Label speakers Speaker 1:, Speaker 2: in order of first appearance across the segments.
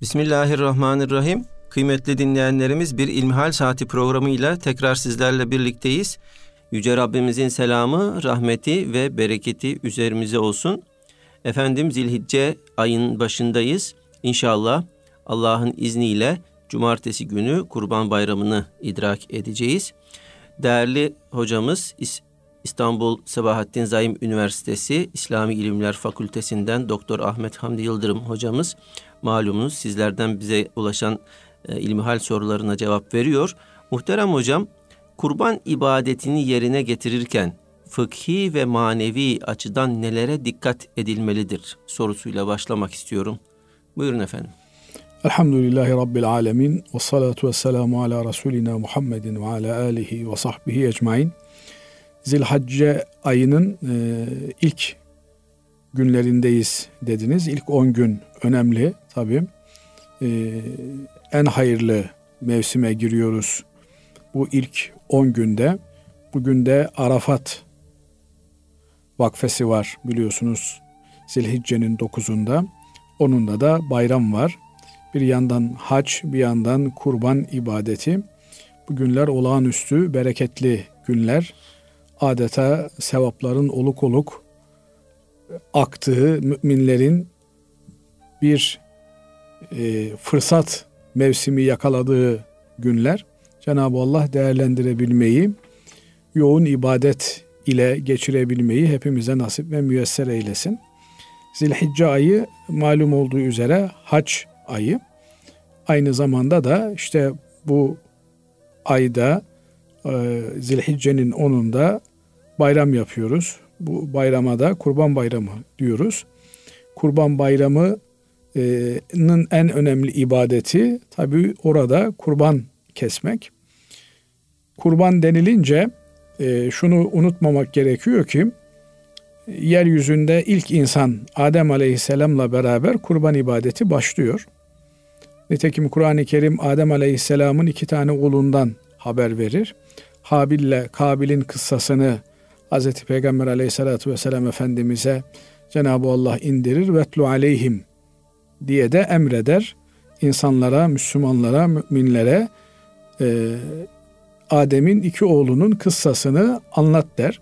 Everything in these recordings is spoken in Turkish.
Speaker 1: Bismillahirrahmanirrahim. Kıymetli dinleyenlerimiz bir İlmihal Saati programıyla tekrar sizlerle birlikteyiz. Yüce Rabbimizin selamı, rahmeti ve bereketi üzerimize olsun. Efendim Zilhicce ayın başındayız. İnşallah Allah'ın izniyle cumartesi günü Kurban Bayramı'nı idrak edeceğiz. Değerli hocamız İstanbul Sabahattin Zaim Üniversitesi İslami İlimler Fakültesinden Doktor Ahmet Hamdi Yıldırım hocamız malumunuz sizlerden bize ulaşan e, ilmihal sorularına cevap veriyor. Muhterem hocam kurban ibadetini yerine getirirken fıkhi ve manevi açıdan nelere dikkat edilmelidir sorusuyla başlamak istiyorum. Buyurun efendim.
Speaker 2: Elhamdülillahi Rabbil Alemin ve salatu ve selamu ala Resulina Muhammedin ve ala alihi ve sahbihi ecmain. Zilhacce ayının e, ilk günlerindeyiz dediniz. İlk 10 gün önemli tabii. E, en hayırlı mevsime giriyoruz. Bu ilk 10 günde. Bugün de Arafat vakfesi var biliyorsunuz. Zilhicce'nin 9'unda. Onunda da bayram var. Bir yandan hac, bir yandan kurban ibadeti. Bu günler olağanüstü, bereketli günler. Adeta sevapların oluk oluk aktığı müminlerin bir e, fırsat mevsimi yakaladığı günler Cenab-ı Allah değerlendirebilmeyi, yoğun ibadet ile geçirebilmeyi hepimize nasip ve müyesser eylesin. Zilhicce ayı malum olduğu üzere hac ayı. Aynı zamanda da işte bu ayda e, Zilhicce'nin 10'unda bayram yapıyoruz. Bu bayrama da Kurban Bayramı diyoruz. Kurban Bayramı'nın en önemli ibadeti tabi orada kurban kesmek. Kurban denilince e, şunu unutmamak gerekiyor ki yeryüzünde ilk insan Adem Aleyhisselam'la beraber kurban ibadeti başlıyor. Nitekim Kur'an-ı Kerim Adem Aleyhisselam'ın iki tane oğlundan haber verir. Habil ile Kabil'in kıssasını Hz. Peygamber Aleyhisselatü vesselam Efendimiz'e Cenab-ı Allah indirir vetlu aleyhim diye de emreder. insanlara, Müslümanlara, müminlere e, Adem'in iki oğlunun kıssasını anlat der.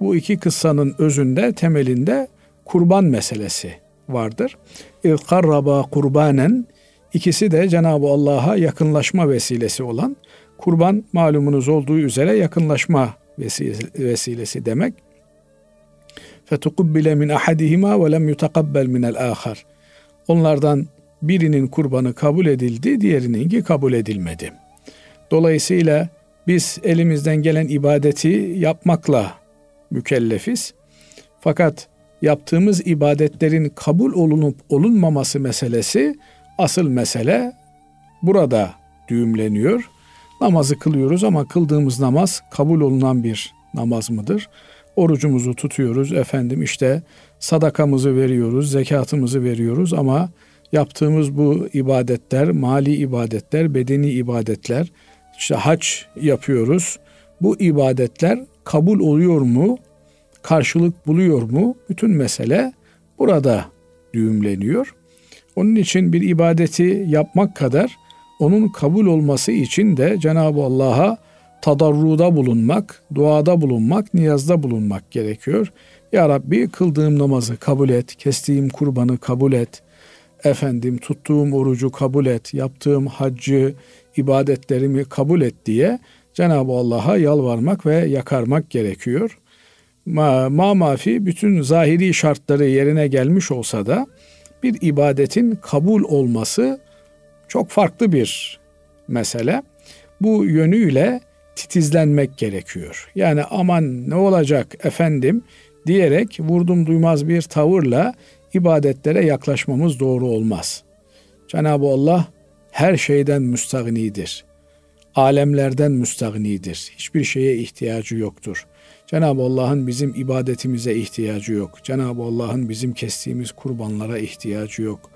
Speaker 2: Bu iki kıssanın özünde, temelinde kurban meselesi vardır. İlkarraba kurbanen ikisi de Cenab-ı Allah'a yakınlaşma vesilesi olan kurban malumunuz olduğu üzere yakınlaşma vesilesi demek. Fetukubbile min ahadihima ve lem yutakabbel minel ahar. Onlardan birinin kurbanı kabul edildi, diğerininki kabul edilmedi. Dolayısıyla biz elimizden gelen ibadeti yapmakla mükellefiz. Fakat yaptığımız ibadetlerin kabul olunup olunmaması meselesi asıl mesele burada düğümleniyor. Namazı kılıyoruz ama kıldığımız namaz kabul olunan bir namaz mıdır? Orucumuzu tutuyoruz efendim işte sadakamızı veriyoruz, zekatımızı veriyoruz ama yaptığımız bu ibadetler, mali ibadetler, bedeni ibadetler, işte hac yapıyoruz. Bu ibadetler kabul oluyor mu? Karşılık buluyor mu? Bütün mesele burada düğümleniyor. Onun için bir ibadeti yapmak kadar onun kabul olması için de Cenab-ı Allah'a tadarruda bulunmak, duada bulunmak, niyazda bulunmak gerekiyor. Ya Rabbi kıldığım namazı kabul et, kestiğim kurbanı kabul et, efendim tuttuğum orucu kabul et, yaptığım haccı, ibadetlerimi kabul et diye Cenab-ı Allah'a yalvarmak ve yakarmak gerekiyor. Ma, ma mafi bütün zahiri şartları yerine gelmiş olsa da bir ibadetin kabul olması çok farklı bir mesele. Bu yönüyle titizlenmek gerekiyor. Yani aman ne olacak efendim diyerek vurdum duymaz bir tavırla ibadetlere yaklaşmamız doğru olmaz. Cenab-ı Allah her şeyden müstagnidir. Alemlerden müstagnidir. Hiçbir şeye ihtiyacı yoktur. Cenab-ı Allah'ın bizim ibadetimize ihtiyacı yok. Cenab-ı Allah'ın bizim kestiğimiz kurbanlara ihtiyacı yok.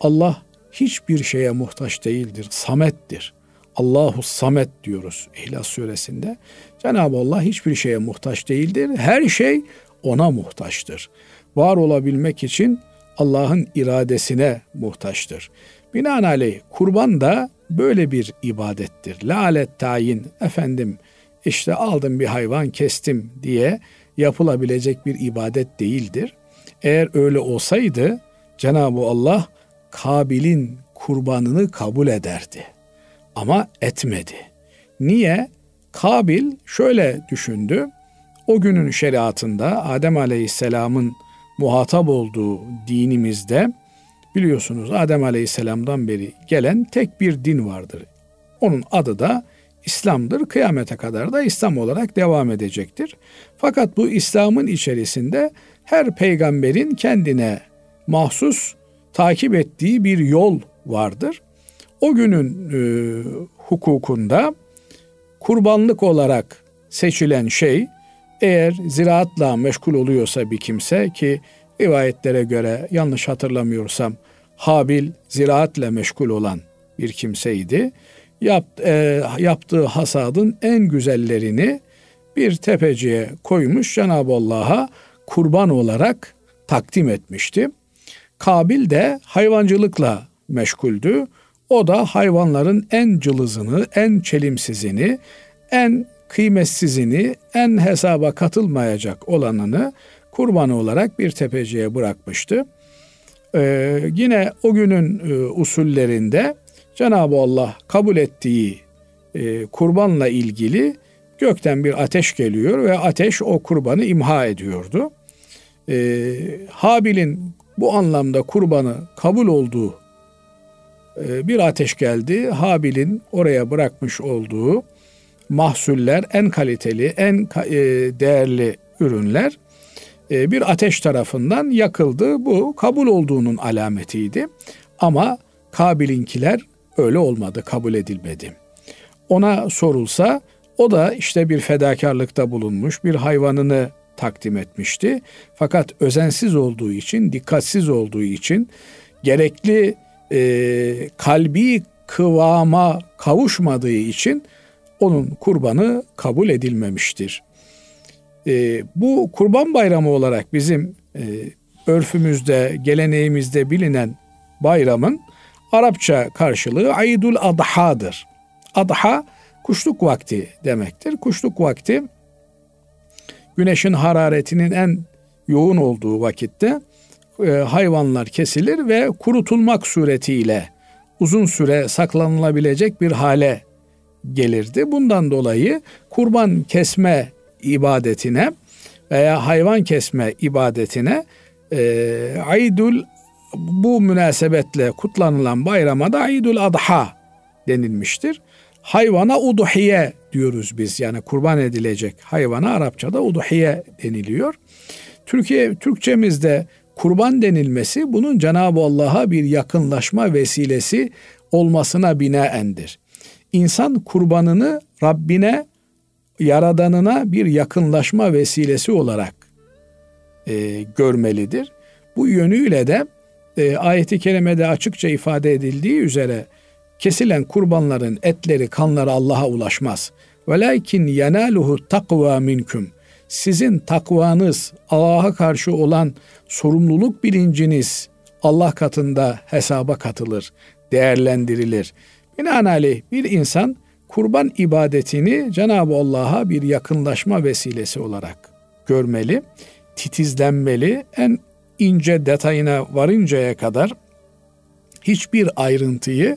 Speaker 2: Allah hiçbir şeye muhtaç değildir. Samettir. Allahu Samet diyoruz İhlas suresinde. Cenab-ı Allah hiçbir şeye muhtaç değildir. Her şey ona muhtaçtır. Var olabilmek için Allah'ın iradesine muhtaçtır. Binaenaleyh kurban da böyle bir ibadettir. Lalet tayin efendim işte aldım bir hayvan kestim diye yapılabilecek bir ibadet değildir. Eğer öyle olsaydı Cenab-ı Allah Kabil'in kurbanını kabul ederdi. Ama etmedi. Niye? Kabil şöyle düşündü. O günün şeriatında Adem Aleyhisselam'ın muhatap olduğu dinimizde biliyorsunuz Adem Aleyhisselam'dan beri gelen tek bir din vardır. Onun adı da İslam'dır. Kıyamete kadar da İslam olarak devam edecektir. Fakat bu İslam'ın içerisinde her peygamberin kendine mahsus takip ettiği bir yol vardır. O günün e, hukukunda kurbanlık olarak seçilen şey eğer ziraatla meşgul oluyorsa bir kimse ki rivayetlere göre yanlış hatırlamıyorsam Habil ziraatle meşgul olan bir kimseydi. Yap, e, yaptığı hasadın en güzellerini bir tepeciye koymuş Cenab-ı Allah'a kurban olarak takdim etmişti. Kabil de hayvancılıkla meşguldü. O da hayvanların en cılızını, en çelimsizini, en kıymetsizini, en hesaba katılmayacak olanını kurbanı olarak bir tepeciye bırakmıştı. Ee, yine o günün e, usullerinde Cenab-ı Allah kabul ettiği e, kurbanla ilgili gökten bir ateş geliyor ve ateş o kurbanı imha ediyordu. Ee, Habil'in bu anlamda kurbanı kabul olduğu e, bir ateş geldi. Habil'in oraya bırakmış olduğu mahsuller en kaliteli, en e, değerli ürünler e, bir ateş tarafından yakıldı. Bu kabul olduğunun alametiydi. Ama Kabil'inkiler öyle olmadı, kabul edilmedi. Ona sorulsa o da işte bir fedakarlıkta bulunmuş, bir hayvanını takdim etmişti. Fakat özensiz olduğu için, dikkatsiz olduğu için gerekli e, kalbi kıvama kavuşmadığı için onun kurbanı kabul edilmemiştir. E, bu kurban bayramı olarak bizim e, örfümüzde, geleneğimizde bilinen bayramın Arapça karşılığı Aydul Adha'dır. Adha kuşluk vakti demektir. Kuşluk vakti güneşin hararetinin en yoğun olduğu vakitte e, hayvanlar kesilir ve kurutulmak suretiyle uzun süre saklanılabilecek bir hale gelirdi. Bundan dolayı kurban kesme ibadetine veya hayvan kesme ibadetine e, Aydul bu münasebetle kutlanılan bayrama da Aydul Adha denilmiştir. Hayvana uduhiye diyoruz biz. Yani kurban edilecek hayvana Arapçada uduhiye deniliyor. Türkiye Türkçemizde kurban denilmesi bunun Cenab-ı Allah'a bir yakınlaşma vesilesi olmasına binaendir. İnsan kurbanını Rabbine, Yaradanına bir yakınlaşma vesilesi olarak e, görmelidir. Bu yönüyle de e, ayeti kerimede açıkça ifade edildiği üzere kesilen kurbanların etleri, kanları Allah'a ulaşmaz. Velakin yenaluhu takva minkum. Sizin takvanız, Allah'a karşı olan sorumluluk bilinciniz Allah katında hesaba katılır, değerlendirilir. Binaenaleyh bir insan kurban ibadetini Cenab-ı Allah'a bir yakınlaşma vesilesi olarak görmeli, titizlenmeli, en ince detayına varıncaya kadar hiçbir ayrıntıyı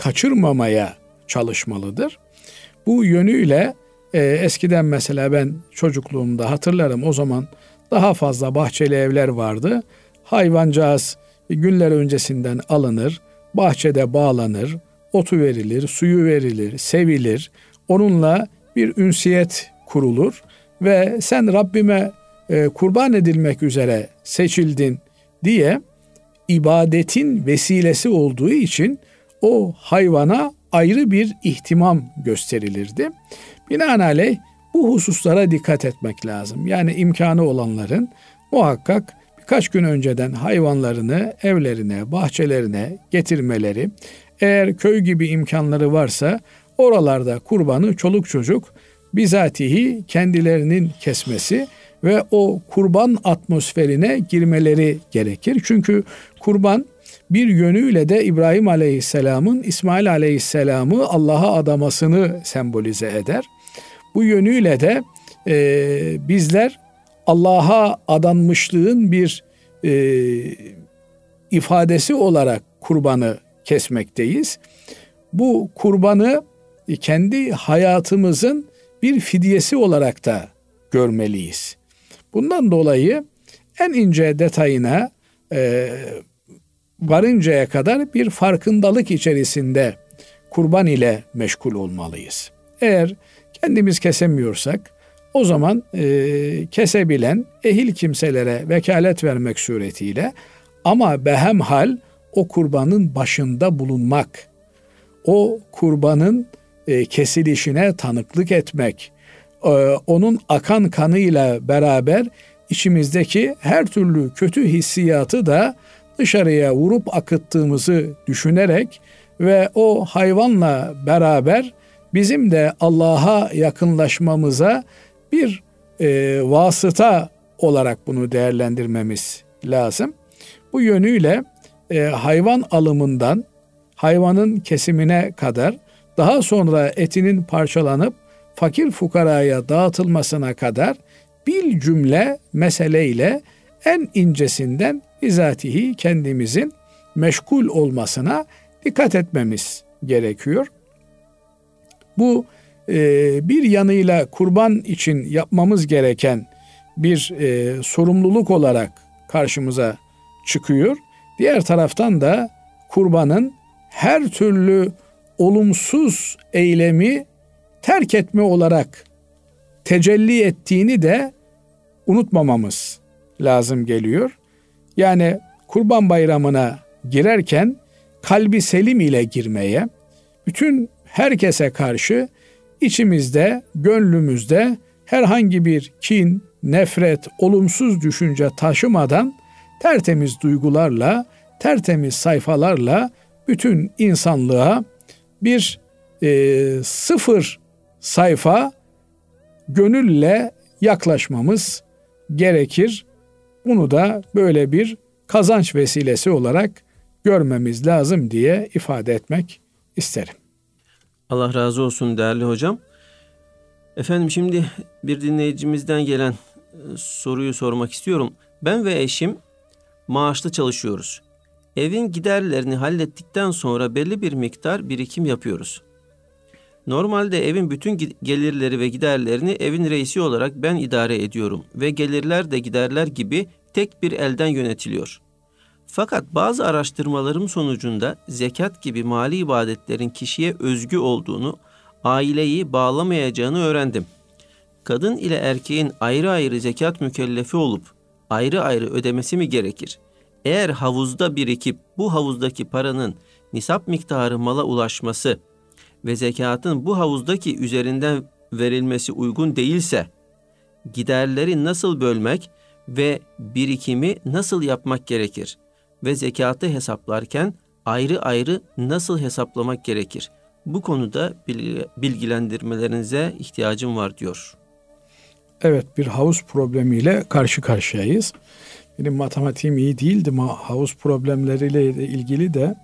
Speaker 2: kaçırmamaya çalışmalıdır. Bu yönüyle e, eskiden mesela ben çocukluğumda hatırlarım o zaman daha fazla bahçeli evler vardı. Hayvancağız günler öncesinden alınır, bahçede bağlanır, otu verilir, suyu verilir, sevilir. Onunla bir ünsiyet kurulur ve sen Rabbime e, kurban edilmek üzere seçildin diye ibadetin vesilesi olduğu için o hayvana ayrı bir ihtimam gösterilirdi. Binaenaleyh bu hususlara dikkat etmek lazım. Yani imkanı olanların muhakkak birkaç gün önceden hayvanlarını evlerine, bahçelerine getirmeleri, eğer köy gibi imkanları varsa oralarda kurbanı çoluk çocuk bizatihi kendilerinin kesmesi ve o kurban atmosferine girmeleri gerekir. Çünkü kurban bir yönüyle de İbrahim Aleyhisselam'ın İsmail Aleyhisselam'ı Allah'a adamasını sembolize eder. Bu yönüyle de e, bizler Allah'a adanmışlığın bir e, ifadesi olarak kurbanı kesmekteyiz. Bu kurbanı kendi hayatımızın bir fidyesi olarak da görmeliyiz. Bundan dolayı en ince detayına e, varıncaya kadar bir farkındalık içerisinde kurban ile meşgul olmalıyız. Eğer kendimiz kesemiyorsak o zaman e, kesebilen ehil kimselere vekalet vermek suretiyle ama behemhal o kurbanın başında bulunmak, o kurbanın e, kesilişine tanıklık etmek, onun akan kanıyla beraber içimizdeki her türlü kötü hissiyatı da dışarıya vurup akıttığımızı düşünerek ve o hayvanla beraber bizim de Allah'a yakınlaşmamıza bir e, vasıta olarak bunu değerlendirmemiz lazım. Bu yönüyle e, hayvan alımından hayvanın kesimine kadar daha sonra etinin parçalanıp fakir fukaraya dağıtılmasına kadar bir cümle meseleyle en incesinden bizatihi kendimizin meşgul olmasına dikkat etmemiz gerekiyor. Bu e, bir yanıyla kurban için yapmamız gereken bir e, sorumluluk olarak karşımıza çıkıyor. Diğer taraftan da kurbanın her türlü olumsuz eylemi terk etme olarak tecelli ettiğini de unutmamamız lazım geliyor. Yani Kurban Bayramı'na girerken kalbi selim ile girmeye, bütün herkese karşı içimizde, gönlümüzde herhangi bir kin, nefret, olumsuz düşünce taşımadan tertemiz duygularla, tertemiz sayfalarla bütün insanlığa bir e, sıfır sayfa gönülle yaklaşmamız gerekir. Bunu da böyle bir kazanç vesilesi olarak görmemiz lazım diye ifade etmek isterim.
Speaker 1: Allah razı olsun değerli hocam. Efendim şimdi bir dinleyicimizden gelen e, soruyu sormak istiyorum. Ben ve eşim maaşlı çalışıyoruz. Evin giderlerini hallettikten sonra belli bir miktar birikim yapıyoruz. Normalde evin bütün gelirleri ve giderlerini evin reisi olarak ben idare ediyorum ve gelirler de giderler gibi tek bir elden yönetiliyor. Fakat bazı araştırmalarım sonucunda zekat gibi mali ibadetlerin kişiye özgü olduğunu, aileyi bağlamayacağını öğrendim. Kadın ile erkeğin ayrı ayrı zekat mükellefi olup ayrı ayrı ödemesi mi gerekir? Eğer havuzda birikip bu havuzdaki paranın nisap miktarı mala ulaşması ve zekatın bu havuzdaki üzerinden verilmesi uygun değilse, giderleri nasıl bölmek ve birikimi nasıl yapmak gerekir ve zekatı hesaplarken ayrı ayrı nasıl hesaplamak gerekir? Bu konuda bilgilendirmelerinize ihtiyacım var diyor.
Speaker 2: Evet bir havuz problemiyle karşı karşıyayız. Benim matematiğim iyi değildi ama havuz problemleriyle ilgili de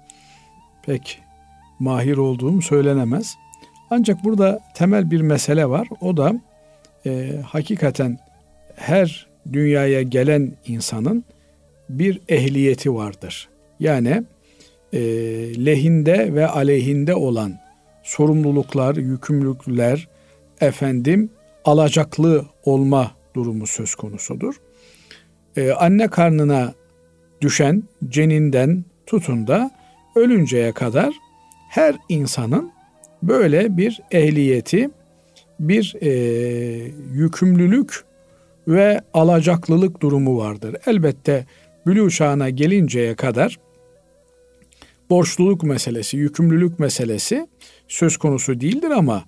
Speaker 2: pek mahir olduğum söylenemez. Ancak burada temel bir mesele var. O da e, hakikaten her dünyaya gelen insanın bir ehliyeti vardır. Yani e, lehinde ve aleyhinde olan sorumluluklar, yükümlülükler, efendim alacaklı olma durumu söz konusudur. Ee, anne karnına düşen ceninden tutun da ölünceye kadar her insanın böyle bir ehliyeti, bir e, yükümlülük ve alacaklılık durumu vardır. Elbette bülü çağına gelinceye kadar borçluluk meselesi, yükümlülük meselesi söz konusu değildir ama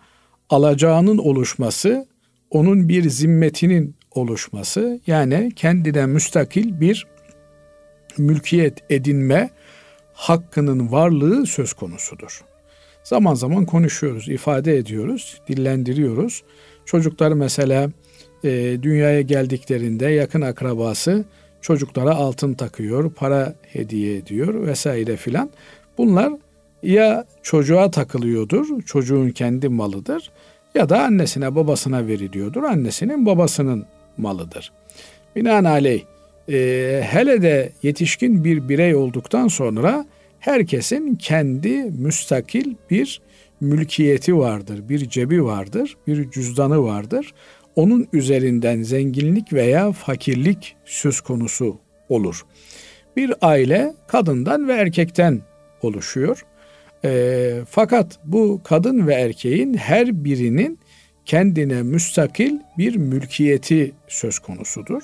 Speaker 2: alacağının oluşması, onun bir zimmetinin oluşması yani kendine müstakil bir mülkiyet edinme hakkının varlığı söz konusudur. Zaman zaman konuşuyoruz, ifade ediyoruz, dillendiriyoruz. Çocuklar mesela e, dünyaya geldiklerinde yakın akrabası çocuklara altın takıyor, para hediye ediyor vesaire filan. Bunlar ya çocuğa takılıyordur, çocuğun kendi malıdır ya da annesine babasına veriliyordur, annesinin babasının malıdır. Binaenaleyh e, hele de yetişkin bir birey olduktan sonra herkesin kendi müstakil bir mülkiyeti vardır, bir cebi vardır, bir cüzdanı vardır. Onun üzerinden zenginlik veya fakirlik söz konusu olur. Bir aile kadından ve erkekten oluşuyor. E, fakat bu kadın ve erkeğin her birinin kendine müstakil bir mülkiyeti söz konusudur.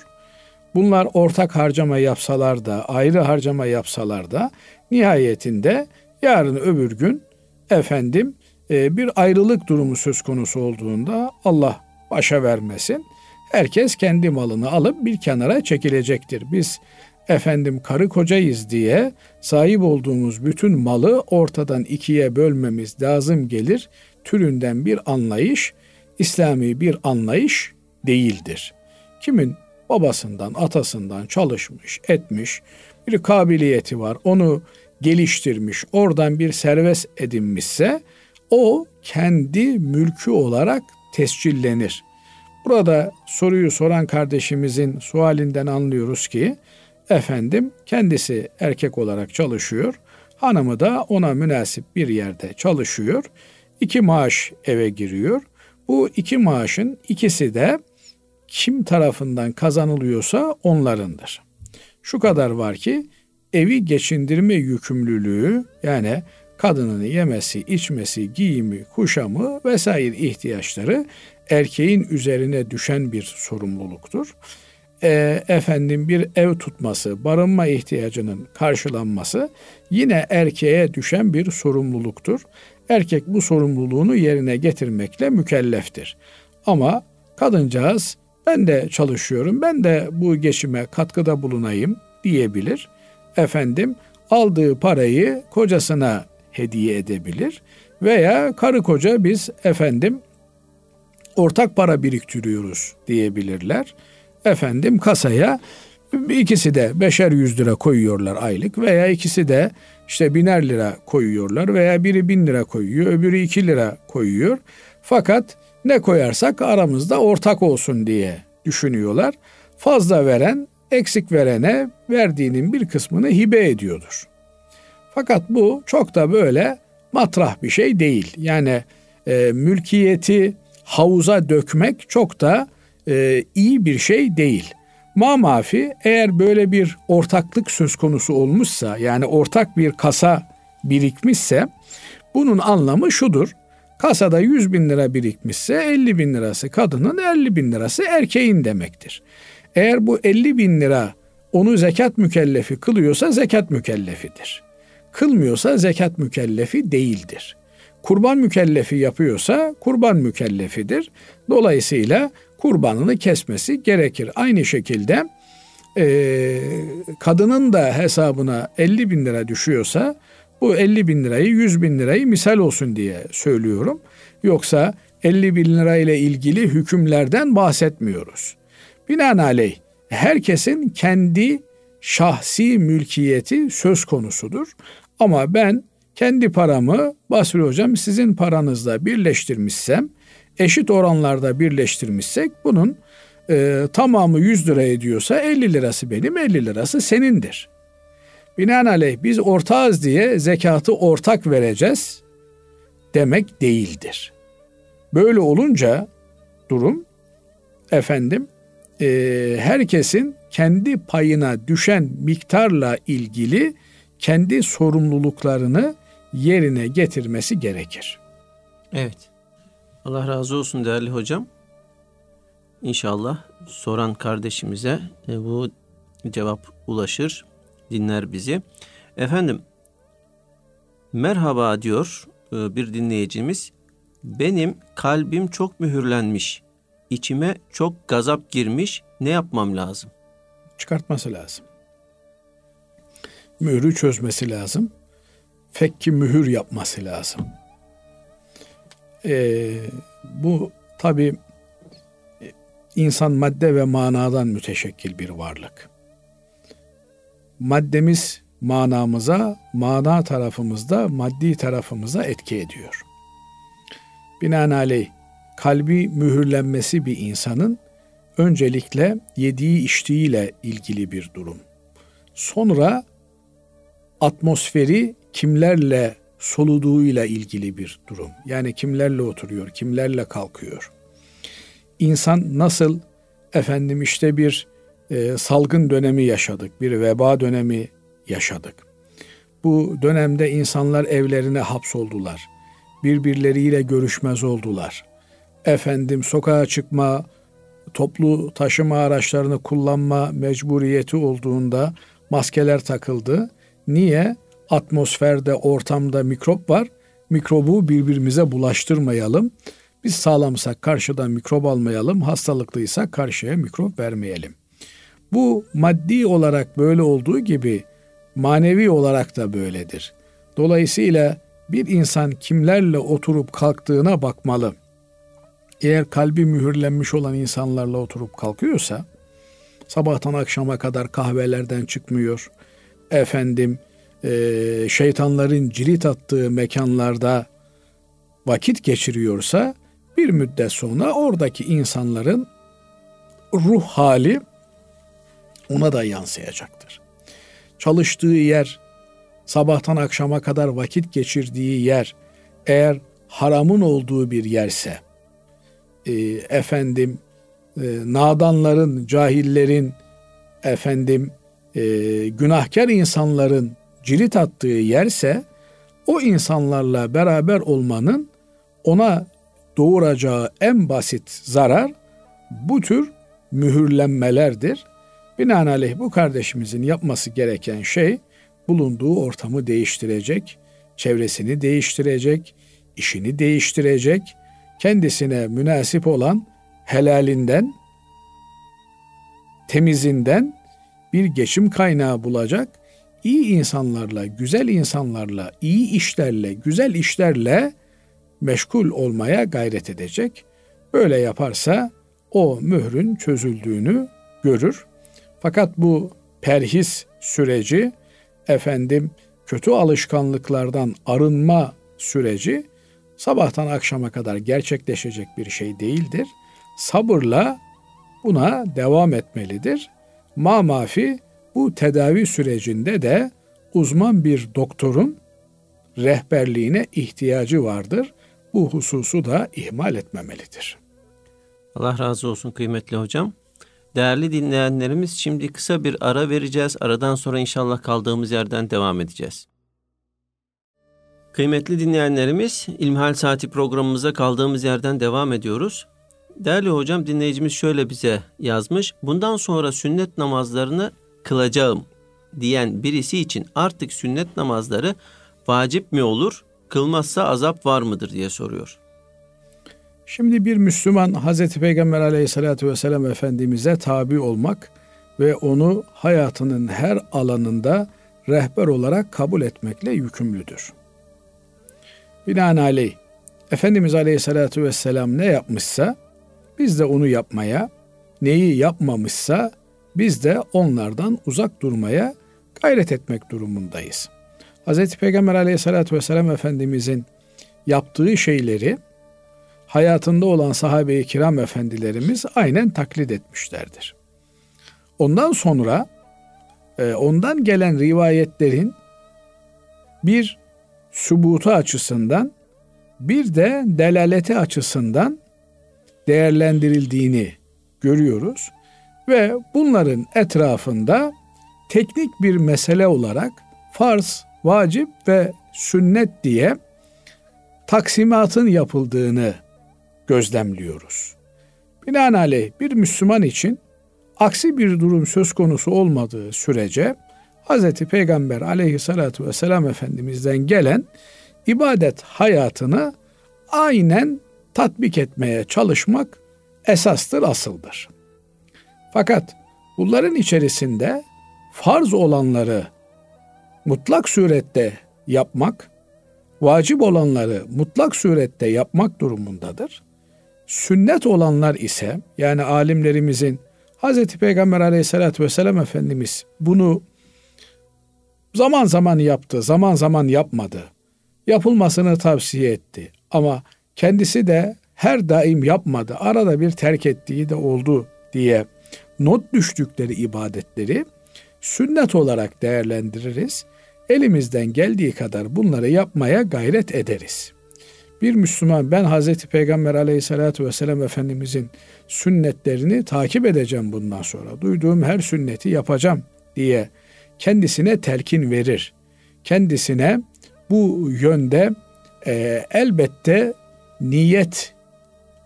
Speaker 2: Bunlar ortak harcama yapsalar da, ayrı harcama yapsalar da nihayetinde yarın öbür gün efendim e, bir ayrılık durumu söz konusu olduğunda Allah başa vermesin. Herkes kendi malını alıp bir kenara çekilecektir. Biz efendim karı kocayız diye sahip olduğumuz bütün malı ortadan ikiye bölmemiz lazım gelir. Türünden bir anlayış, İslami bir anlayış değildir. Kimin babasından, atasından çalışmış, etmiş, bir kabiliyeti var, onu geliştirmiş, oradan bir servet edinmişse o kendi mülkü olarak tescillenir. Burada soruyu soran kardeşimizin sualinden anlıyoruz ki efendim kendisi erkek olarak çalışıyor. Hanımı da ona münasip bir yerde çalışıyor. İki maaş eve giriyor. Bu iki maaşın ikisi de kim tarafından kazanılıyorsa onlarındır. Şu kadar var ki evi geçindirme yükümlülüğü yani kadının yemesi, içmesi, giyimi, kuşamı vesaire ihtiyaçları erkeğin üzerine düşen bir sorumluluktur. E, efendim bir ev tutması, barınma ihtiyacının karşılanması yine erkeğe düşen bir sorumluluktur. Erkek bu sorumluluğunu yerine getirmekle mükelleftir. Ama kadıncağız ben de çalışıyorum, ben de bu geçime katkıda bulunayım diyebilir. Efendim aldığı parayı kocasına hediye edebilir veya karı koca biz efendim ortak para biriktiriyoruz diyebilirler. Efendim kasaya ikisi de beşer yüz lira koyuyorlar aylık veya ikisi de işte biner lira koyuyorlar veya biri bin lira koyuyor öbürü iki lira koyuyor. Fakat ne koyarsak aramızda ortak olsun diye düşünüyorlar. Fazla veren eksik verene verdiğinin bir kısmını hibe ediyordur. Fakat bu çok da böyle matrah bir şey değil. Yani e, mülkiyeti havuza dökmek çok da e, iyi bir şey değil. Ma mafi eğer böyle bir ortaklık söz konusu olmuşsa yani ortak bir kasa birikmişse bunun anlamı şudur. Kasada 100 bin lira birikmişse 50 bin lirası kadının 50 bin lirası erkeğin demektir. Eğer bu 50 bin lira onu zekat mükellefi kılıyorsa zekat mükellefidir. Kılmıyorsa zekat mükellefi değildir. Kurban mükellefi yapıyorsa kurban mükellefidir. Dolayısıyla kurbanını kesmesi gerekir. Aynı şekilde e, kadının da hesabına 50 bin lira düşüyorsa bu 50 bin lirayı 100 bin lirayı misal olsun diye söylüyorum. Yoksa 50 bin lira ile ilgili hükümlerden bahsetmiyoruz. Binaenaleyh herkesin kendi şahsi mülkiyeti söz konusudur. Ama ben kendi paramı Basri Hocam sizin paranızla birleştirmişsem, eşit oranlarda birleştirmişsek bunun e, tamamı 100 lira ediyorsa 50 lirası benim, 50 lirası senindir. Binaenaleyh biz ortağız diye zekatı ortak vereceğiz demek değildir. Böyle olunca durum efendim e, herkesin kendi payına düşen miktarla ilgili kendi sorumluluklarını yerine getirmesi gerekir.
Speaker 1: Evet. Allah razı olsun değerli hocam. İnşallah soran kardeşimize e, bu cevap ulaşır, dinler bizi. Efendim, merhaba diyor e, bir dinleyicimiz. Benim kalbim çok mühürlenmiş. İçime çok gazap girmiş. Ne yapmam lazım?
Speaker 2: Çıkartması lazım. Mührü çözmesi lazım. Fekki mühür yapması lazım. Ee, bu tabi insan madde ve manadan müteşekkil bir varlık. Maddemiz manamıza, mana tarafımızda maddi tarafımıza etki ediyor. Binaenaleyh kalbi mühürlenmesi bir insanın öncelikle yediği içtiğiyle ilgili bir durum. Sonra atmosferi kimlerle soluduğuyla ilgili bir durum. Yani kimlerle oturuyor, kimlerle kalkıyor. İnsan nasıl efendim işte bir e, salgın dönemi yaşadık, bir veba dönemi yaşadık. Bu dönemde insanlar evlerine hapsoldular. Birbirleriyle görüşmez oldular. Efendim sokağa çıkma, toplu taşıma araçlarını kullanma mecburiyeti olduğunda maskeler takıldı. Niye? Atmosferde, ortamda mikrop var. Mikrobu birbirimize bulaştırmayalım. Biz sağlamsak karşıdan mikrop almayalım, hastalıklıysak karşıya mikrop vermeyelim. Bu maddi olarak böyle olduğu gibi manevi olarak da böyledir. Dolayısıyla bir insan kimlerle oturup kalktığına bakmalı. Eğer kalbi mühürlenmiş olan insanlarla oturup kalkıyorsa, sabahtan akşama kadar kahvelerden çıkmıyor, efendim e, şeytanların cirit attığı mekanlarda vakit geçiriyorsa, bir müddet sonra oradaki insanların ruh hali ona da yansıyacaktır. Çalıştığı yer, sabahtan akşama kadar vakit geçirdiği yer eğer haramın olduğu bir yerse, e, efendim e, nadanların, cahillerin, efendim e, günahkar insanların cirit attığı yerse o insanlarla beraber olmanın ona doğuracağı en basit zarar bu tür mühürlenmelerdir. Binaenaleyh bu kardeşimizin yapması gereken şey bulunduğu ortamı değiştirecek, çevresini değiştirecek, işini değiştirecek, kendisine münasip olan helalinden, temizinden bir geçim kaynağı bulacak, iyi insanlarla, güzel insanlarla, iyi işlerle, güzel işlerle meşgul olmaya gayret edecek. Böyle yaparsa o mührün çözüldüğünü görür. Fakat bu perhis süreci efendim kötü alışkanlıklardan arınma süreci sabahtan akşama kadar gerçekleşecek bir şey değildir. Sabırla buna devam etmelidir. Ma mafi bu tedavi sürecinde de uzman bir doktorun rehberliğine ihtiyacı vardır. Bu hususu da ihmal etmemelidir.
Speaker 1: Allah razı olsun kıymetli hocam. Değerli dinleyenlerimiz şimdi kısa bir ara vereceğiz. Aradan sonra inşallah kaldığımız yerden devam edeceğiz. Kıymetli dinleyenlerimiz İlmihal Saati programımıza kaldığımız yerden devam ediyoruz. Değerli hocam dinleyicimiz şöyle bize yazmış. Bundan sonra sünnet namazlarını kılacağım diyen birisi için artık sünnet namazları vacip mi olur? Kılmazsa azap var mıdır diye soruyor.
Speaker 2: Şimdi bir Müslüman Hazreti Peygamber aleyhissalatü vesselam Efendimiz'e tabi olmak ve onu hayatının her alanında rehber olarak kabul etmekle yükümlüdür. Binaenaleyh Efendimiz aleyhissalatü vesselam ne yapmışsa biz de onu yapmaya, neyi yapmamışsa biz de onlardan uzak durmaya gayret etmek durumundayız. Hz. Peygamber aleyhissalatü vesselam Efendimizin yaptığı şeyleri hayatında olan sahabe-i kiram efendilerimiz aynen taklit etmişlerdir. Ondan sonra e, ondan gelen rivayetlerin bir subutu açısından bir de delaleti açısından değerlendirildiğini görüyoruz ve bunların etrafında teknik bir mesele olarak farz, vacip ve sünnet diye taksimatın yapıldığını gözlemliyoruz. Binaenaleyh bir Müslüman için aksi bir durum söz konusu olmadığı sürece Hz. Peygamber aleyhissalatu vesselam Efendimiz'den gelen ibadet hayatını aynen tatbik etmeye çalışmak esastır, asıldır. Fakat bunların içerisinde farz olanları mutlak surette yapmak, vacip olanları mutlak surette yapmak durumundadır. Sünnet olanlar ise yani alimlerimizin Hz. Peygamber aleyhissalatü vesselam Efendimiz bunu zaman zaman yaptı, zaman zaman yapmadı. Yapılmasını tavsiye etti. Ama kendisi de her daim yapmadı. Arada bir terk ettiği de oldu diye not düştükleri ibadetleri sünnet olarak değerlendiririz. Elimizden geldiği kadar bunları yapmaya gayret ederiz. Bir Müslüman ben Hazreti Peygamber aleyhissalatü vesselam Efendimizin sünnetlerini takip edeceğim bundan sonra. Duyduğum her sünneti yapacağım diye kendisine telkin verir. Kendisine bu yönde e, elbette niyet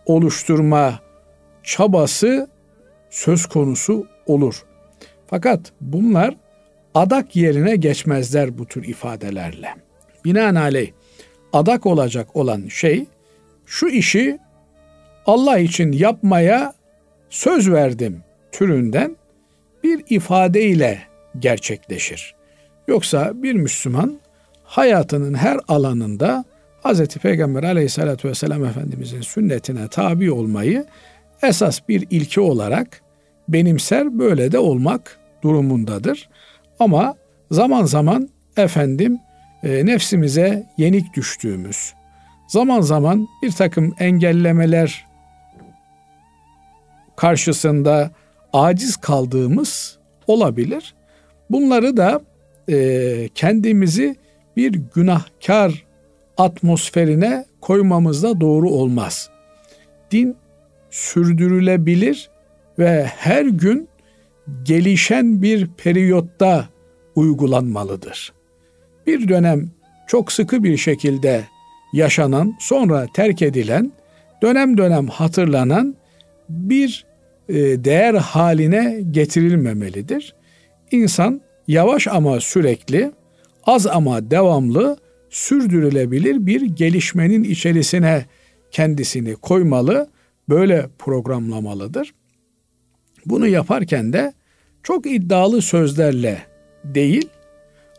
Speaker 2: oluşturma çabası söz konusu olur. Fakat bunlar adak yerine geçmezler bu tür ifadelerle. Binaenaleyh adak olacak olan şey şu işi Allah için yapmaya söz verdim türünden bir ifadeyle gerçekleşir. Yoksa bir Müslüman hayatının her alanında Hz. Peygamber aleyhissalatü vesselam Efendimizin sünnetine tabi olmayı esas bir ilke olarak benimser böyle de olmak durumundadır. Ama zaman zaman efendim e, nefsimize yenik düştüğümüz, zaman zaman bir takım engellemeler karşısında aciz kaldığımız olabilir. Bunları da e, kendimizi bir günahkar atmosferine koymamız doğru olmaz. Din sürdürülebilir ve her gün gelişen bir periyotta uygulanmalıdır. Bir dönem çok sıkı bir şekilde yaşanan, sonra terk edilen, dönem dönem hatırlanan bir e, değer haline getirilmemelidir. İnsan yavaş ama sürekli, az ama devamlı sürdürülebilir bir gelişmenin içerisine kendisini koymalı, böyle programlamalıdır. Bunu yaparken de çok iddialı sözlerle değil,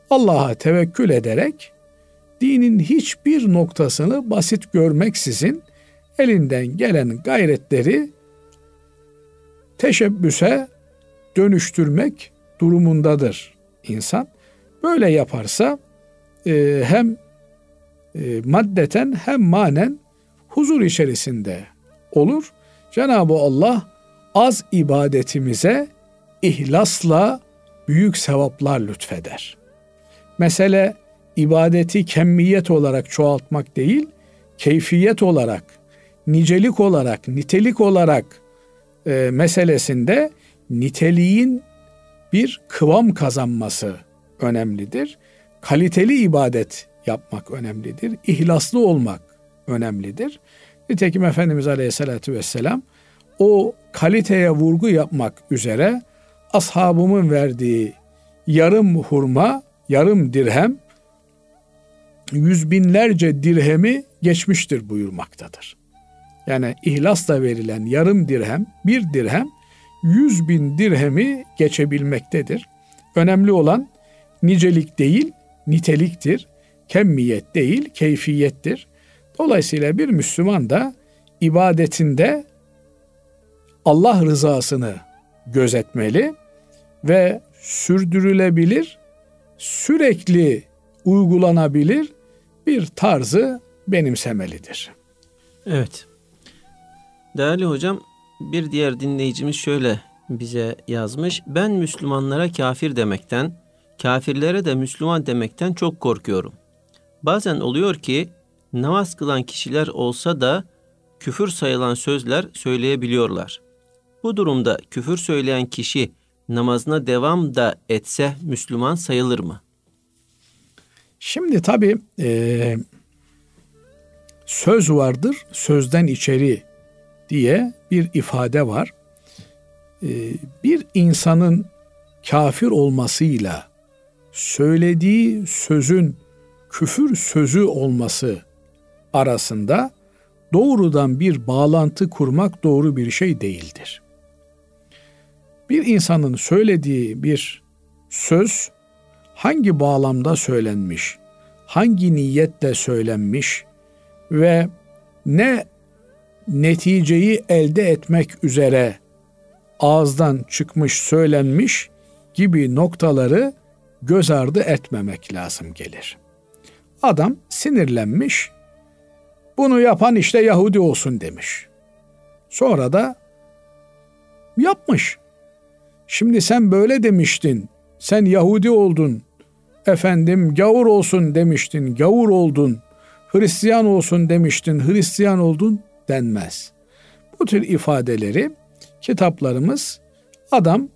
Speaker 2: Allah'a tevekkül ederek dinin hiçbir noktasını basit görmeksizin elinden gelen gayretleri teşebbüse dönüştürmek durumundadır insan. Böyle yaparsa e, hem e, maddeten hem manen huzur içerisinde olur. Cenab-ı Allah az ibadetimize ihlasla büyük sevaplar lütfeder. Mesele ibadeti kemmiyet olarak çoğaltmak değil, keyfiyet olarak, nicelik olarak, nitelik olarak e, meselesinde niteliğin bir kıvam kazanması önemlidir. Kaliteli ibadet yapmak önemlidir. İhlaslı olmak önemlidir. Nitekim Efendimiz Aleyhisselatü Vesselam o kaliteye vurgu yapmak üzere ashabımın verdiği yarım hurma, yarım dirhem yüz binlerce dirhemi geçmiştir buyurmaktadır. Yani ihlasla verilen yarım dirhem, bir dirhem yüz bin dirhemi geçebilmektedir. Önemli olan nicelik değil, niteliktir. Kemmiyet değil, keyfiyettir. Dolayısıyla bir Müslüman da ibadetinde Allah rızasını gözetmeli ve sürdürülebilir, sürekli uygulanabilir bir tarzı benimsemelidir.
Speaker 1: Evet. Değerli hocam, bir diğer dinleyicimiz şöyle bize yazmış. Ben Müslümanlara kafir demekten, kafirlere de Müslüman demekten çok korkuyorum. Bazen oluyor ki namaz kılan kişiler olsa da küfür sayılan sözler söyleyebiliyorlar. Bu durumda küfür söyleyen kişi namazına devam da etse Müslüman sayılır mı?
Speaker 2: Şimdi tabii e, söz vardır, sözden içeri diye bir ifade var. E, bir insanın kafir olmasıyla söylediği sözün küfür sözü olması arasında doğrudan bir bağlantı kurmak doğru bir şey değildir. Bir insanın söylediği bir söz hangi bağlamda söylenmiş, hangi niyetle söylenmiş ve ne neticeyi elde etmek üzere ağızdan çıkmış, söylenmiş gibi noktaları göz ardı etmemek lazım gelir. Adam sinirlenmiş, bunu yapan işte Yahudi olsun demiş. Sonra da yapmış. Şimdi sen böyle demiştin, sen Yahudi oldun, efendim gavur olsun demiştin, gavur oldun, Hristiyan olsun demiştin, Hristiyan oldun denmez. Bu tür ifadeleri kitaplarımız adam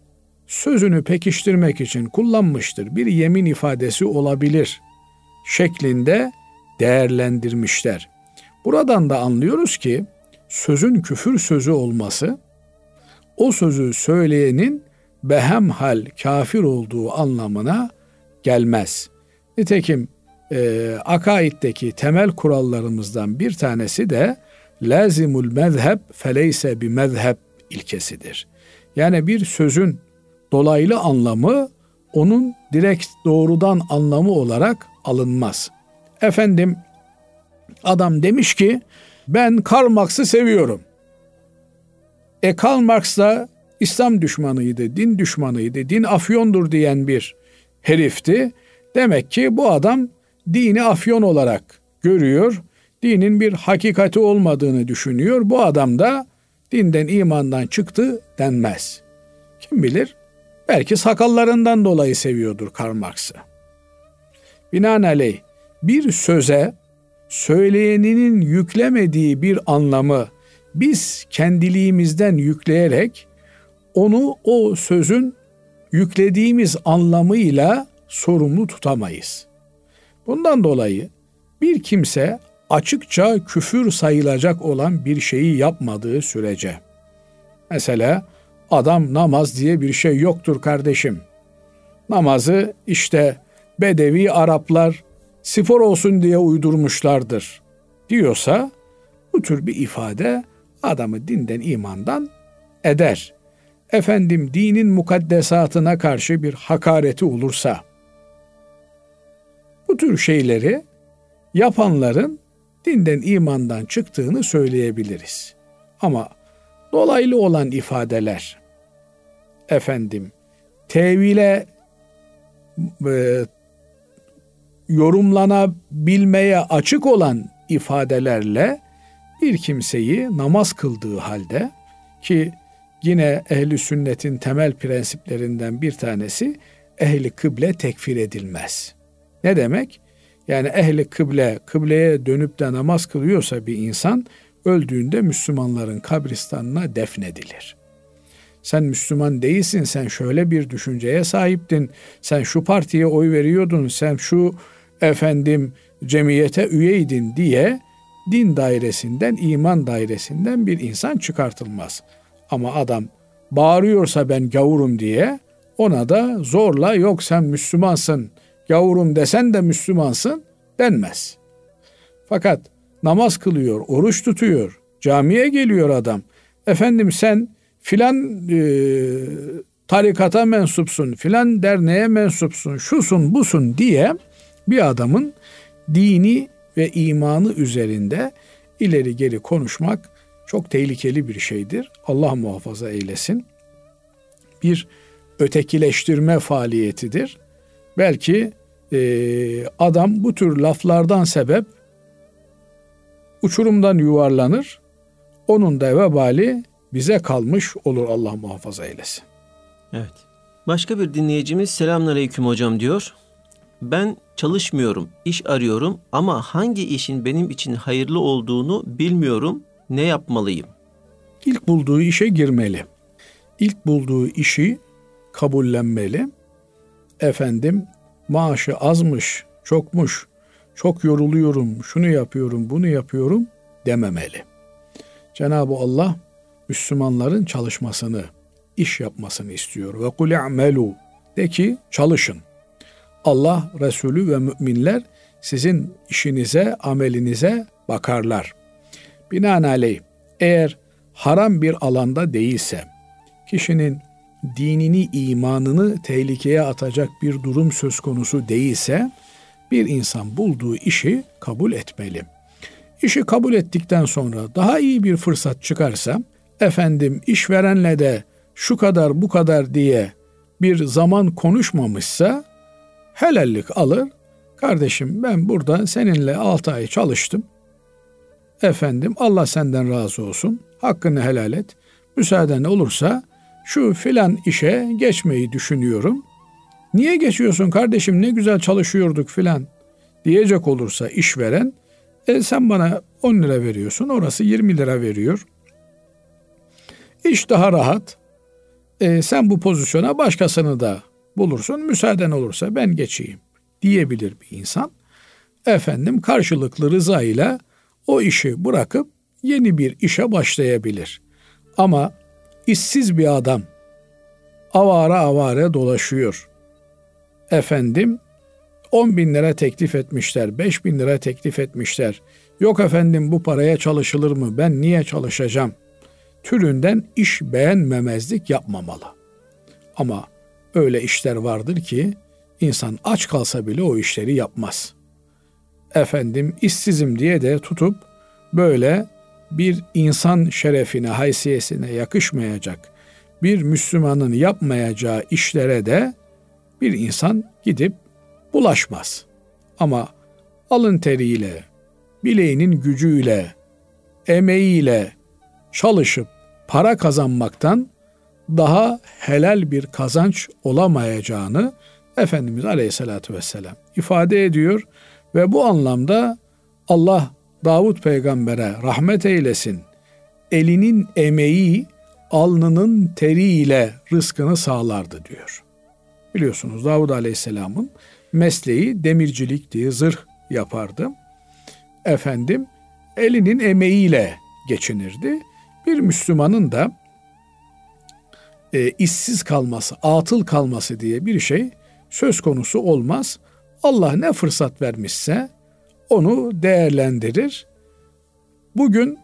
Speaker 2: sözünü pekiştirmek için kullanmıştır. Bir yemin ifadesi olabilir şeklinde değerlendirmişler. Buradan da anlıyoruz ki sözün küfür sözü olması o sözü söyleyenin behemhal kafir olduğu anlamına gelmez. Nitekim e, akaiddeki temel kurallarımızdan bir tanesi de lazimul mezheb feleyse bir mezheb ilkesidir. Yani bir sözün dolaylı anlamı onun direkt doğrudan anlamı olarak alınmaz. Efendim adam demiş ki ben Karl Marx'ı seviyorum. E Karl Marx da İslam düşmanıydı, din düşmanıydı, din afyondur diyen bir herifti. Demek ki bu adam dini afyon olarak görüyor. Dinin bir hakikati olmadığını düşünüyor. Bu adam da dinden imandan çıktı denmez. Kim bilir belki sakallarından dolayı seviyordur Karl Marx'ı. Binaenaleyh bir söze söyleyeninin yüklemediği bir anlamı biz kendiliğimizden yükleyerek onu o sözün yüklediğimiz anlamıyla sorumlu tutamayız. Bundan dolayı bir kimse açıkça küfür sayılacak olan bir şeyi yapmadığı sürece mesela adam namaz diye bir şey yoktur kardeşim. Namazı işte Bedevi Araplar spor olsun diye uydurmuşlardır diyorsa bu tür bir ifade adamı dinden imandan eder. Efendim dinin mukaddesatına karşı bir hakareti olursa bu tür şeyleri yapanların dinden imandan çıktığını söyleyebiliriz. Ama dolaylı olan ifadeler efendim tevile e, yorumlanabilmeye açık olan ifadelerle bir kimseyi namaz kıldığı halde ki yine ehli sünnetin temel prensiplerinden bir tanesi ehli kıble tekfir edilmez. Ne demek? Yani ehli kıble, kıbleye dönüp de namaz kılıyorsa bir insan öldüğünde Müslümanların kabristanına defnedilir. Sen Müslüman değilsin, sen şöyle bir düşünceye sahiptin, sen şu partiye oy veriyordun, sen şu efendim cemiyete üyeydin diye din dairesinden, iman dairesinden bir insan çıkartılmaz. Ama adam bağırıyorsa ben gavurum diye ona da zorla yok sen Müslümansın, gavurum desen de Müslümansın denmez. Fakat namaz kılıyor, oruç tutuyor, camiye geliyor adam. Efendim sen filan e, tarikata mensupsun, filan derneğe mensupsun, şusun busun diye bir adamın dini ve imanı üzerinde ileri geri konuşmak çok tehlikeli bir şeydir. Allah muhafaza eylesin. Bir ötekileştirme faaliyetidir. Belki e, adam bu tür laflardan sebep uçurumdan yuvarlanır. Onun da vebali bize kalmış olur Allah muhafaza eylesin.
Speaker 1: Evet. Başka bir dinleyicimiz selamünaleyküm hocam diyor. Ben çalışmıyorum, iş arıyorum ama hangi işin benim için hayırlı olduğunu bilmiyorum. Ne yapmalıyım?
Speaker 2: İlk bulduğu işe girmeli. İlk bulduğu işi kabullenmeli. Efendim maaşı azmış, çokmuş, çok yoruluyorum, şunu yapıyorum, bunu yapıyorum dememeli. Cenab-ı Allah Müslümanların çalışmasını, iş yapmasını istiyor. Ve kul i'melu de ki çalışın. Allah, Resulü ve müminler sizin işinize, amelinize bakarlar. Binaenaleyh eğer haram bir alanda değilse, kişinin dinini, imanını tehlikeye atacak bir durum söz konusu değilse, bir insan bulduğu işi kabul etmeli. işi kabul ettikten sonra daha iyi bir fırsat çıkarsa efendim işverenle de şu kadar bu kadar diye bir zaman konuşmamışsa helallik alır. Kardeşim ben burada seninle 6 ay çalıştım. Efendim Allah senden razı olsun. Hakkını helal et. Müsaaden olursa şu filan işe geçmeyi düşünüyorum. Niye geçiyorsun kardeşim ne güzel çalışıyorduk filan diyecek olursa işveren e sen bana 10 lira veriyorsun orası 20 lira veriyor. İş daha rahat. E, sen bu pozisyona başkasını da bulursun. Müsaaden olursa ben geçeyim diyebilir bir insan. Efendim karşılıklı rıza ile o işi bırakıp yeni bir işe başlayabilir. Ama işsiz bir adam avara avare dolaşıyor. Efendim 10 bin lira teklif etmişler, 5 bin lira teklif etmişler. Yok efendim bu paraya çalışılır mı? Ben niye çalışacağım? Türünden iş beğenmemezlik yapmamalı. Ama öyle işler vardır ki insan aç kalsa bile o işleri yapmaz. Efendim işsizim diye de tutup böyle bir insan şerefine, haysiyesine yakışmayacak bir Müslümanın yapmayacağı işlere de bir insan gidip bulaşmaz. Ama alın teriyle, bileğinin gücüyle, emeğiyle çalışıp para kazanmaktan daha helal bir kazanç olamayacağını Efendimiz Aleyhisselatü Vesselam ifade ediyor ve bu anlamda Allah Davut peygambere rahmet eylesin. Elinin emeği alnının teriyle rızkını sağlardı diyor. Biliyorsunuz Davud Aleyhisselam'ın mesleği demircilikti, zırh yapardı. Efendim elinin emeğiyle geçinirdi. Bir Müslümanın da e, işsiz kalması, atıl kalması diye bir şey söz konusu olmaz. Allah ne fırsat vermişse onu değerlendirir. Bugün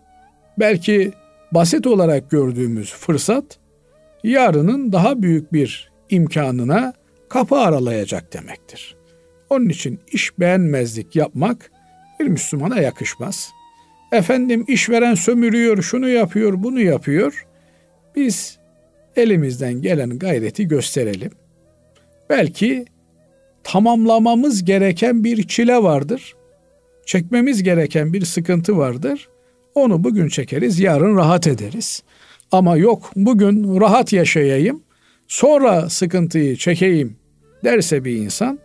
Speaker 2: belki basit olarak gördüğümüz fırsat yarının daha büyük bir imkanına kapı aralayacak demektir. Onun için iş beğenmezlik yapmak bir Müslümana yakışmaz. Efendim işveren sömürüyor, şunu yapıyor, bunu yapıyor. Biz elimizden gelen gayreti gösterelim. Belki tamamlamamız gereken bir çile vardır. Çekmemiz gereken bir sıkıntı vardır. Onu bugün çekeriz, yarın rahat ederiz. Ama yok bugün rahat yaşayayım, sonra sıkıntıyı çekeyim derse bir insan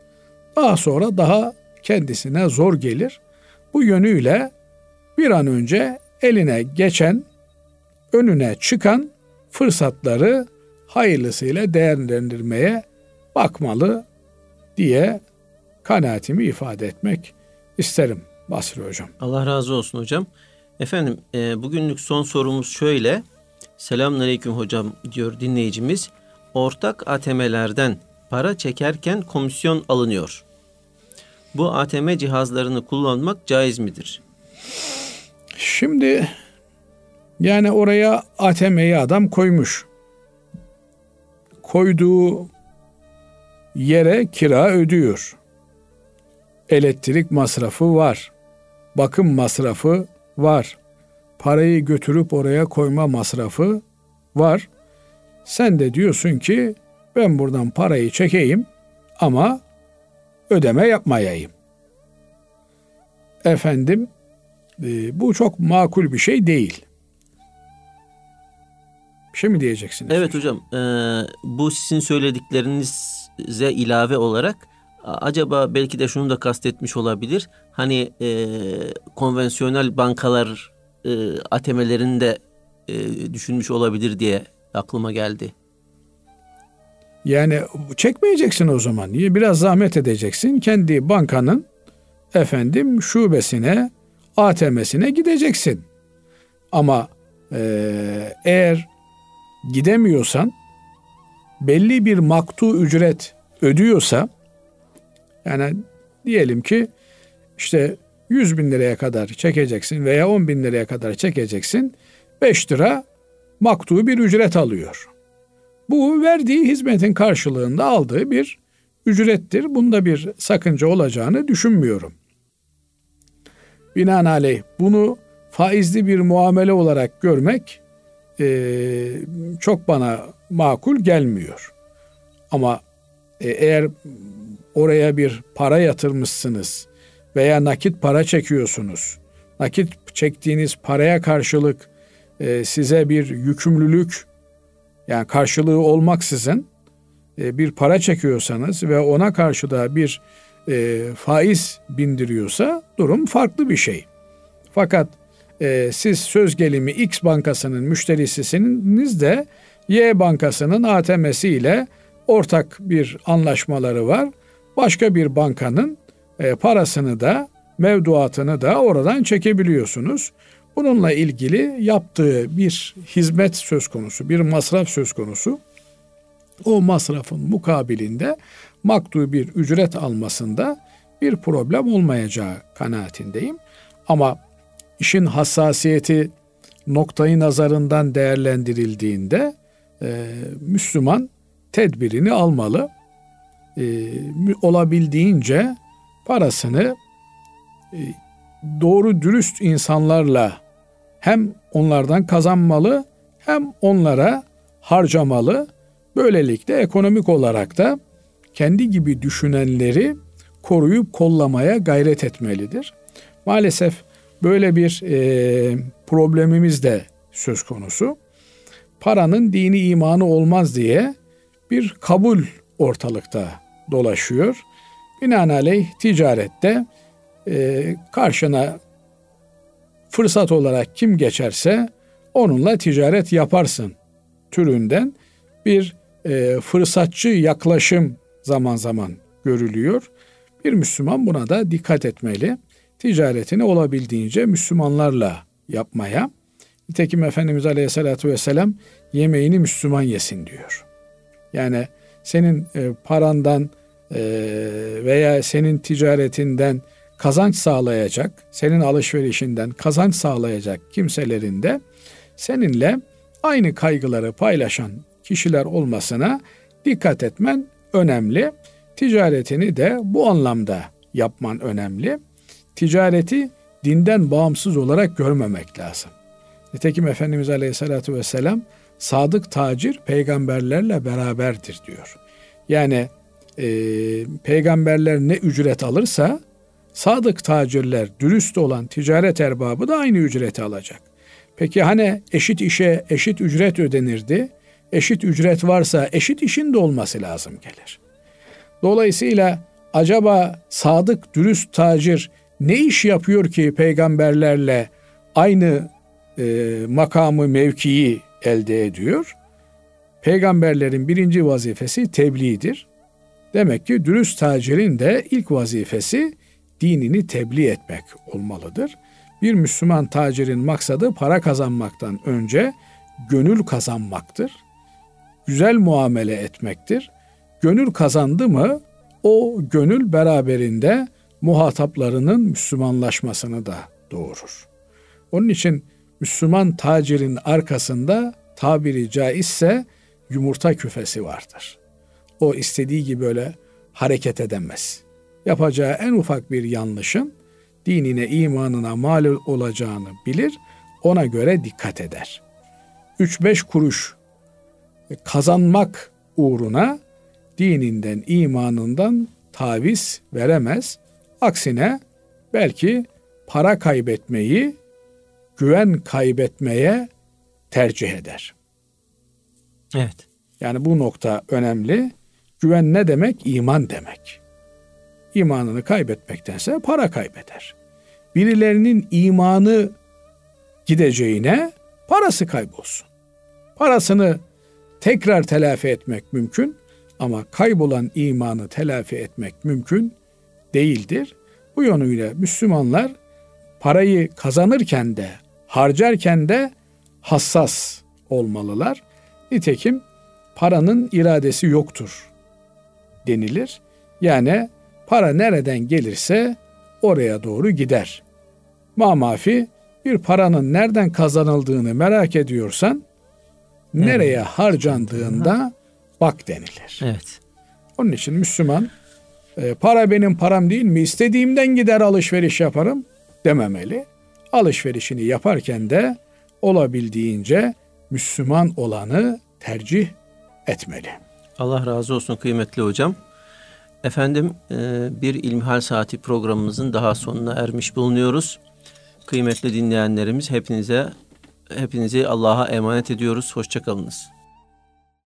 Speaker 2: daha sonra daha kendisine zor gelir. Bu yönüyle bir an önce eline geçen, önüne çıkan fırsatları hayırlısıyla değerlendirmeye bakmalı diye kanaatimi ifade etmek isterim Basri Hocam.
Speaker 1: Allah razı olsun hocam. Efendim e, bugünlük son sorumuz şöyle. Selamünaleyküm hocam diyor dinleyicimiz. Ortak ATM'lerden para çekerken komisyon alınıyor. Bu ATM cihazlarını kullanmak caiz midir?
Speaker 2: Şimdi yani oraya ATM'yi adam koymuş. Koyduğu yere kira ödüyor. Elektrik masrafı var. Bakım masrafı var. Parayı götürüp oraya koyma masrafı var. Sen de diyorsun ki ben buradan parayı çekeyim ama ödeme yapmayayım. Efendim e, bu çok makul bir şey değil. Bir şey mi diyeceksiniz?
Speaker 1: Evet hocam. E, bu sizin söylediklerinize ilave olarak acaba belki de şunu da kastetmiş olabilir. Hani e, konvansiyonel bankalar e, ATM'lerini de e, düşünmüş olabilir diye aklıma geldi.
Speaker 2: Yani çekmeyeceksin o zaman. Biraz zahmet edeceksin. Kendi bankanın efendim şubesine, ATM'sine gideceksin. Ama e, eğer gidemiyorsan belli bir maktu ücret ödüyorsa yani diyelim ki işte 100 bin liraya kadar çekeceksin veya 10 bin liraya kadar çekeceksin 5 lira maktu bir ücret alıyor. Bu verdiği hizmetin karşılığında aldığı bir ücrettir. Bunda bir sakınca olacağını düşünmüyorum. Binaenaleyh bunu faizli bir muamele olarak görmek e, çok bana makul gelmiyor. Ama e, eğer oraya bir para yatırmışsınız veya nakit para çekiyorsunuz. Nakit çektiğiniz paraya karşılık e, size bir yükümlülük yani karşılığı olmaksızın e, bir para çekiyorsanız ve ona karşı da bir faiz bindiriyorsa durum farklı bir şey. Fakat siz söz gelimi X bankasının müşterisisiniz de Y bankasının ATM'si ile ortak bir anlaşmaları var. Başka bir bankanın e, parasını da mevduatını da oradan çekebiliyorsunuz. Bununla ilgili yaptığı bir hizmet söz konusu, bir masraf söz konusu. O masrafın mukabilinde maktu bir ücret almasında bir problem olmayacağı kanaatindeyim. Ama işin hassasiyeti noktayı nazarından değerlendirildiğinde e, Müslüman tedbirini almalı. E, olabildiğince parasını e, doğru dürüst insanlarla hem onlardan kazanmalı hem onlara harcamalı. Böylelikle ekonomik olarak da kendi gibi düşünenleri koruyup kollamaya gayret etmelidir. Maalesef böyle bir e, problemimiz de söz konusu. Paranın dini imanı olmaz diye bir kabul ortalıkta dolaşıyor. Binaenaleyh ticarette e, karşına fırsat olarak kim geçerse onunla ticaret yaparsın türünden bir e, fırsatçı yaklaşım zaman zaman görülüyor. Bir Müslüman buna da dikkat etmeli. Ticaretini olabildiğince Müslümanlarla yapmaya. Nitekim Efendimiz Aleyhisselatü Vesselam yemeğini Müslüman yesin diyor. Yani senin e, parandan e, veya senin ticaretinden kazanç sağlayacak, senin alışverişinden kazanç sağlayacak kimselerin de seninle aynı kaygıları paylaşan kişiler olmasına dikkat etmen önemli. Ticaretini de bu anlamda yapman önemli. Ticareti dinden bağımsız olarak görmemek lazım. Nitekim Efendimiz Aleyhisselatü Vesselam sadık tacir peygamberlerle beraberdir diyor. Yani e, peygamberler ne ücret alırsa sadık tacirler, dürüst olan ticaret erbabı da aynı ücreti alacak. Peki hani eşit işe eşit ücret ödenirdi? Eşit ücret varsa eşit işin de olması lazım gelir. Dolayısıyla acaba sadık, dürüst tacir ne iş yapıyor ki peygamberlerle aynı e, makamı, mevkiyi elde ediyor? Peygamberlerin birinci vazifesi tebliğdir. Demek ki dürüst tacirin de ilk vazifesi dinini tebliğ etmek olmalıdır. Bir Müslüman tacirin maksadı para kazanmaktan önce gönül kazanmaktır. Güzel muamele etmektir. Gönül kazandı mı o gönül beraberinde muhataplarının Müslümanlaşmasını da doğurur. Onun için Müslüman tacirin arkasında tabiri caizse yumurta küfesi vardır. O istediği gibi böyle hareket edemez yapacağı en ufak bir yanlışın dinine, imanına mal olacağını bilir, ona göre dikkat eder. 3-5 kuruş kazanmak uğruna dininden, imanından taviz veremez. Aksine belki para kaybetmeyi, güven kaybetmeye tercih eder.
Speaker 1: Evet.
Speaker 2: Yani bu nokta önemli. Güven ne demek? İman demek imanını kaybetmektense para kaybeder. Birilerinin imanı gideceğine parası kaybolsun. Parasını tekrar telafi etmek mümkün ama kaybolan imanı telafi etmek mümkün değildir. Bu yönüyle Müslümanlar parayı kazanırken de harcarken de hassas olmalılar. Nitekim paranın iradesi yoktur denilir. Yani Para nereden gelirse oraya doğru gider. Mamafi bir paranın nereden kazanıldığını merak ediyorsan nereye harcandığında bak denilir.
Speaker 1: Evet.
Speaker 2: Onun için Müslüman e, para benim param değil mi? İstediğimden gider alışveriş yaparım. dememeli. Alışverişini yaparken de olabildiğince Müslüman olanı tercih etmeli.
Speaker 1: Allah razı olsun kıymetli hocam. Efendim e, bir İlmihal Saati programımızın daha sonuna ermiş bulunuyoruz. Kıymetli dinleyenlerimiz hepinize hepinizi Allah'a emanet ediyoruz. Hoşçakalınız.